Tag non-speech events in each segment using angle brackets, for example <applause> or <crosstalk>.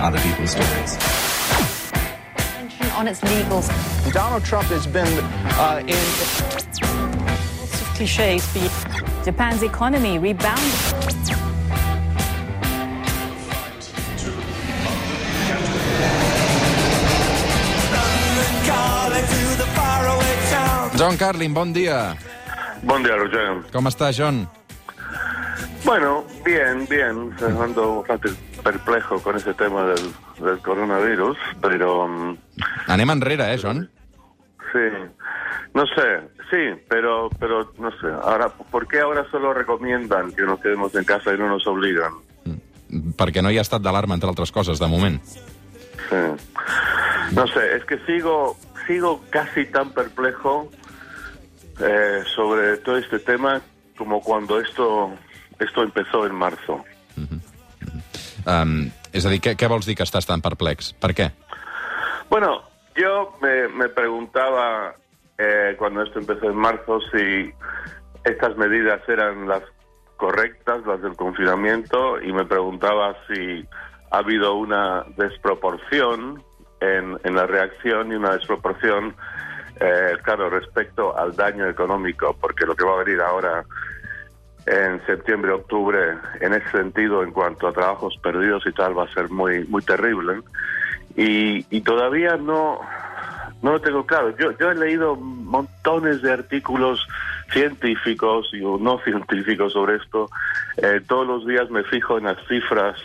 other people's stories. on its legals. Donald Trump has been uh, in. Lots of cliches. But Japan's economy rebounded. John Carlin, bon dia. Buen día, Roger. Com està, John? Bueno, bien, bien. Ando bastante perplejo con ese tema del, del coronavirus, pero mm, Anem enrere, eh, John? sí, no sé, sí, pero, pero no sé. Ahora, ¿por qué ahora solo recomiendan que nos quedemos en casa y no nos obligan? Perquè no hi ha estat d'alarma, entre altres coses, de moment. Sí. No sé, es que sigo, sigo casi tan perplejo eh, sobre todo este tema como cuando esto, esto empezó en marzo. Um, és a dir, què, què vols dir que estàs tan perplex? Per què? Bueno, yo me, me preguntaba eh, cuando esto empezó en marzo si estas medidas eran las correctas, las del confinamiento, y me preguntaba si ha habido una desproporción en, en la reacción y una desproporción, eh, claro, respecto al daño económico, porque lo que va a venir ahora en septiembre, octubre, en ese sentido, en cuanto a trabajos perdidos y tal, va a ser muy, muy terrible. Y, y todavía no, no lo tengo claro. Yo, yo he leído montones de artículos científicos y no <laughs> científicos sobre esto. Eh, todos los días me fijo en las cifras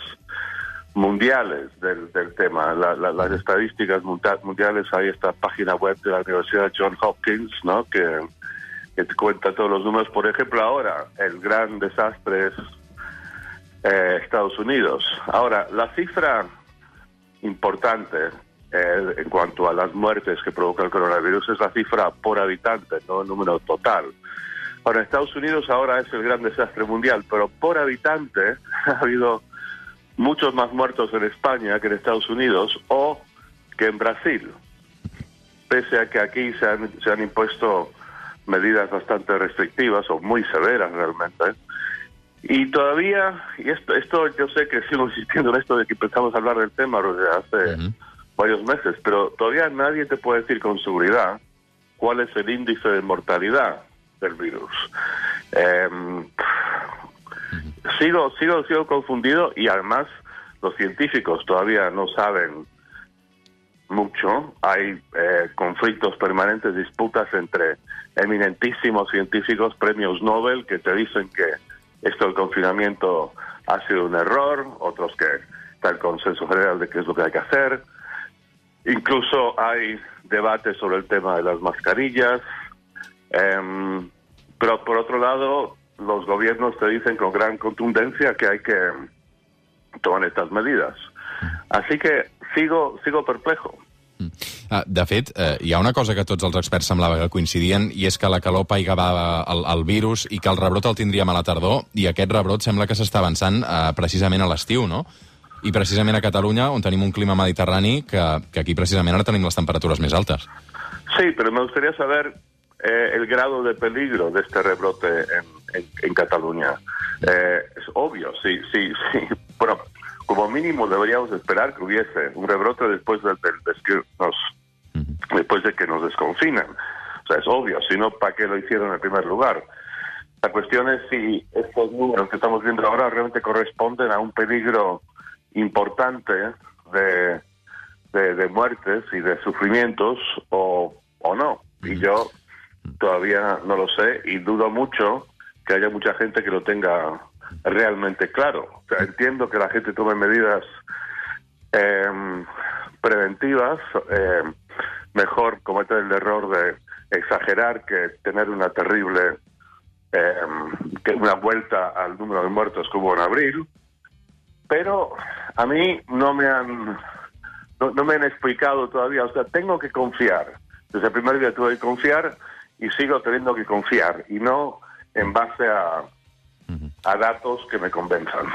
mundiales del, del tema, la- la- las estadísticas mundiales. Hay esta página web de la Universidad John Hopkins, ¿no? Que, que te cuenta todos los números. Por ejemplo, ahora el gran desastre es eh, Estados Unidos. Ahora, la cifra importante eh, en cuanto a las muertes que provoca el coronavirus es la cifra por habitante, no el número total. Ahora, Estados Unidos ahora es el gran desastre mundial, pero por habitante <laughs> ha habido muchos más muertos en España que en Estados Unidos o que en Brasil, pese a que aquí se han, se han impuesto medidas bastante restrictivas o muy severas realmente. Y todavía, y esto, esto yo sé que <laughs> sigo insistiendo en esto de que empezamos a hablar del tema desde hace varios meses, pero todavía nadie te puede decir con seguridad cuál es el índice de mortalidad del virus. Em, sigo, sigo, sigo confundido y además los científicos todavía no saben mucho. Hay eh, conflictos permanentes, disputas entre eminentísimos científicos, premios Nobel, que te dicen que esto del confinamiento ha sido un error, otros que está el consenso general de qué es lo que hay que hacer. Incluso hay debates sobre el tema de las mascarillas. Em, pero por otro lado, los gobiernos te dicen con gran contundencia que hay que tomar estas medidas. Así que sigo, sigo perplejo. Uh, de fet, uh, hi ha una cosa que tots els experts semblava que coincidien, i és que la calor paigava el, el virus i que el rebrot el tindríem a la tardor, i aquest rebrot sembla que s'està avançant uh, precisament a l'estiu, no? I precisament a Catalunya, on tenim un clima mediterrani, que, que aquí precisament ara tenim les temperatures més altes. Sí, pero me gustaría saber eh, el grado de peligro de este rebrote en, en- en Cataluña. Eh, es obvio, sí, sí, sí. <laughs> Bueno, como mínimo deberíamos esperar que hubiese un rebrote después del, del- des que nos, después de que nos desconfinan. O sea, es obvio, si no, ¿para qué lo hicieron en primer lugar? La cuestión es si estos números que estamos viendo ahora realmente corresponden a un peligro importante de, de, de muertes y de sufrimientos o, o no. Y yo todavía no lo sé y dudo mucho que haya mucha gente que lo tenga realmente claro. O sea, entiendo que la gente tome medidas eh, preventivas, eh, mejor cometer el error de exagerar que tener una terrible eh, una vuelta al número de muertos que hubo en abril, pero a mí no me han no me han explicado todavía, o sea, tengo que confiar. Desde el primer día tuve que confiar y sigo teniendo que confiar y no en base a, a datos que me convenzan.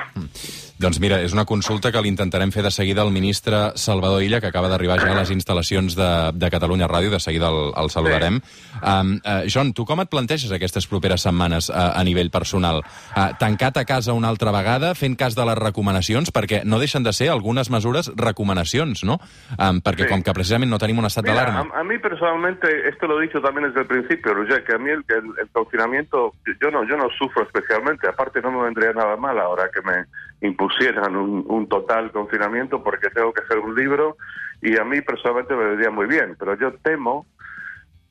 Doncs mira, és una consulta que l'intentarem fer de seguida al ministre Salvador Illa, que acaba d'arribar ja a les instal·lacions de, de Catalunya Ràdio, de seguida el, el saludarem. Um, uh, John, tu com et planteges aquestes properes setmanes uh, a nivell personal? Uh, tancat a casa una altra vegada, fent cas de les recomanacions, perquè no deixen de ser algunes mesures recomanacions, no? Um, perquè Sí. com que precisament no tenim un estat d'alarma. a, a mí personalmente, esto lo he dicho también desde el principio, Roger, que a mí el, el- el confinamiento, yo no, yo no sufro especialmente, aparte no me vendría nada mal ahora que me impusieran un, un total confinamiento porque tengo que hacer un libro y a mí personalmente me vendría muy bien, pero yo temo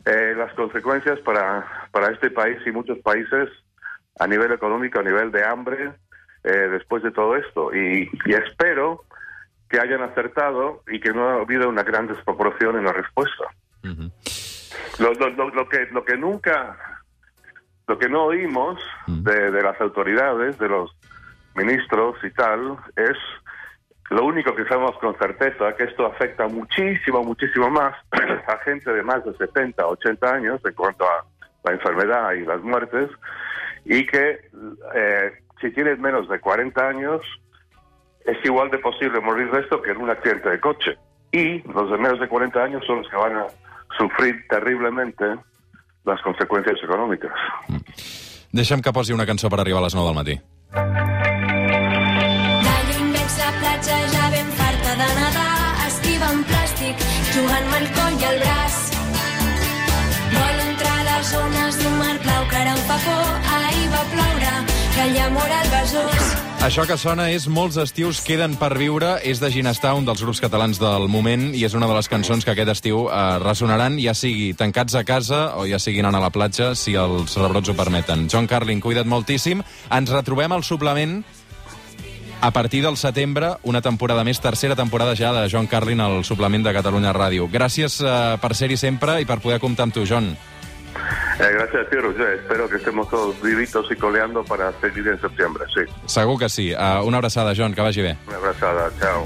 eh, las consecuencias para, para este país y muchos países a nivel económico, a nivel de hambre, eh, después de todo esto. Y, y espero que hayan acertado y que no ha habido una gran desproporción en la respuesta. Lo, lo- lo- lo que, lo que nunca, lo que no oímos de, de las autoridades, de los ministros y tal, es lo único que sabemos con certeza, que esto afecta muchísimo, muchísimo más <clears throat> a gente de más de 70, 80 años en cuanto a la enfermedad y las muertes, y que eh, si tienes menos de 40 años, es igual de posible morir de esto que en un accidente de coche. Y los de menos de 40 años son los que van a sufrir terriblemente las consecuencias económicas. Deixa'm que posi una cançó per arribar a les 9 del matí. Jugant-me el coll i el braç. Vol entrar a les zones d'un mar blau que ara em fa por, ahir va ploure, que allà mor el besòs. Això que sona és Molts estius queden per viure, és de Ginestar, un dels grups catalans del moment, i és una de les cançons que aquest estiu eh, ressonaran, ja sigui tancats a casa o ja sigui anant a la platja, si els rebrots ho permeten. John Carlin, cuida't moltíssim. Ens retrobem al suplement a partir del setembre, una temporada més, tercera temporada ja de John Carlin al suplement de Catalunya Ràdio. Gràcies eh, per ser-hi sempre i per poder comptar amb tu, John. Eh, gracias a ti, Roger. Espero que estemos todos vivitos y coleando para seguir en septiembre. Sí, Segur que sí. Uh, una abraçada, John, que vagi bé. una abrazada. Chao.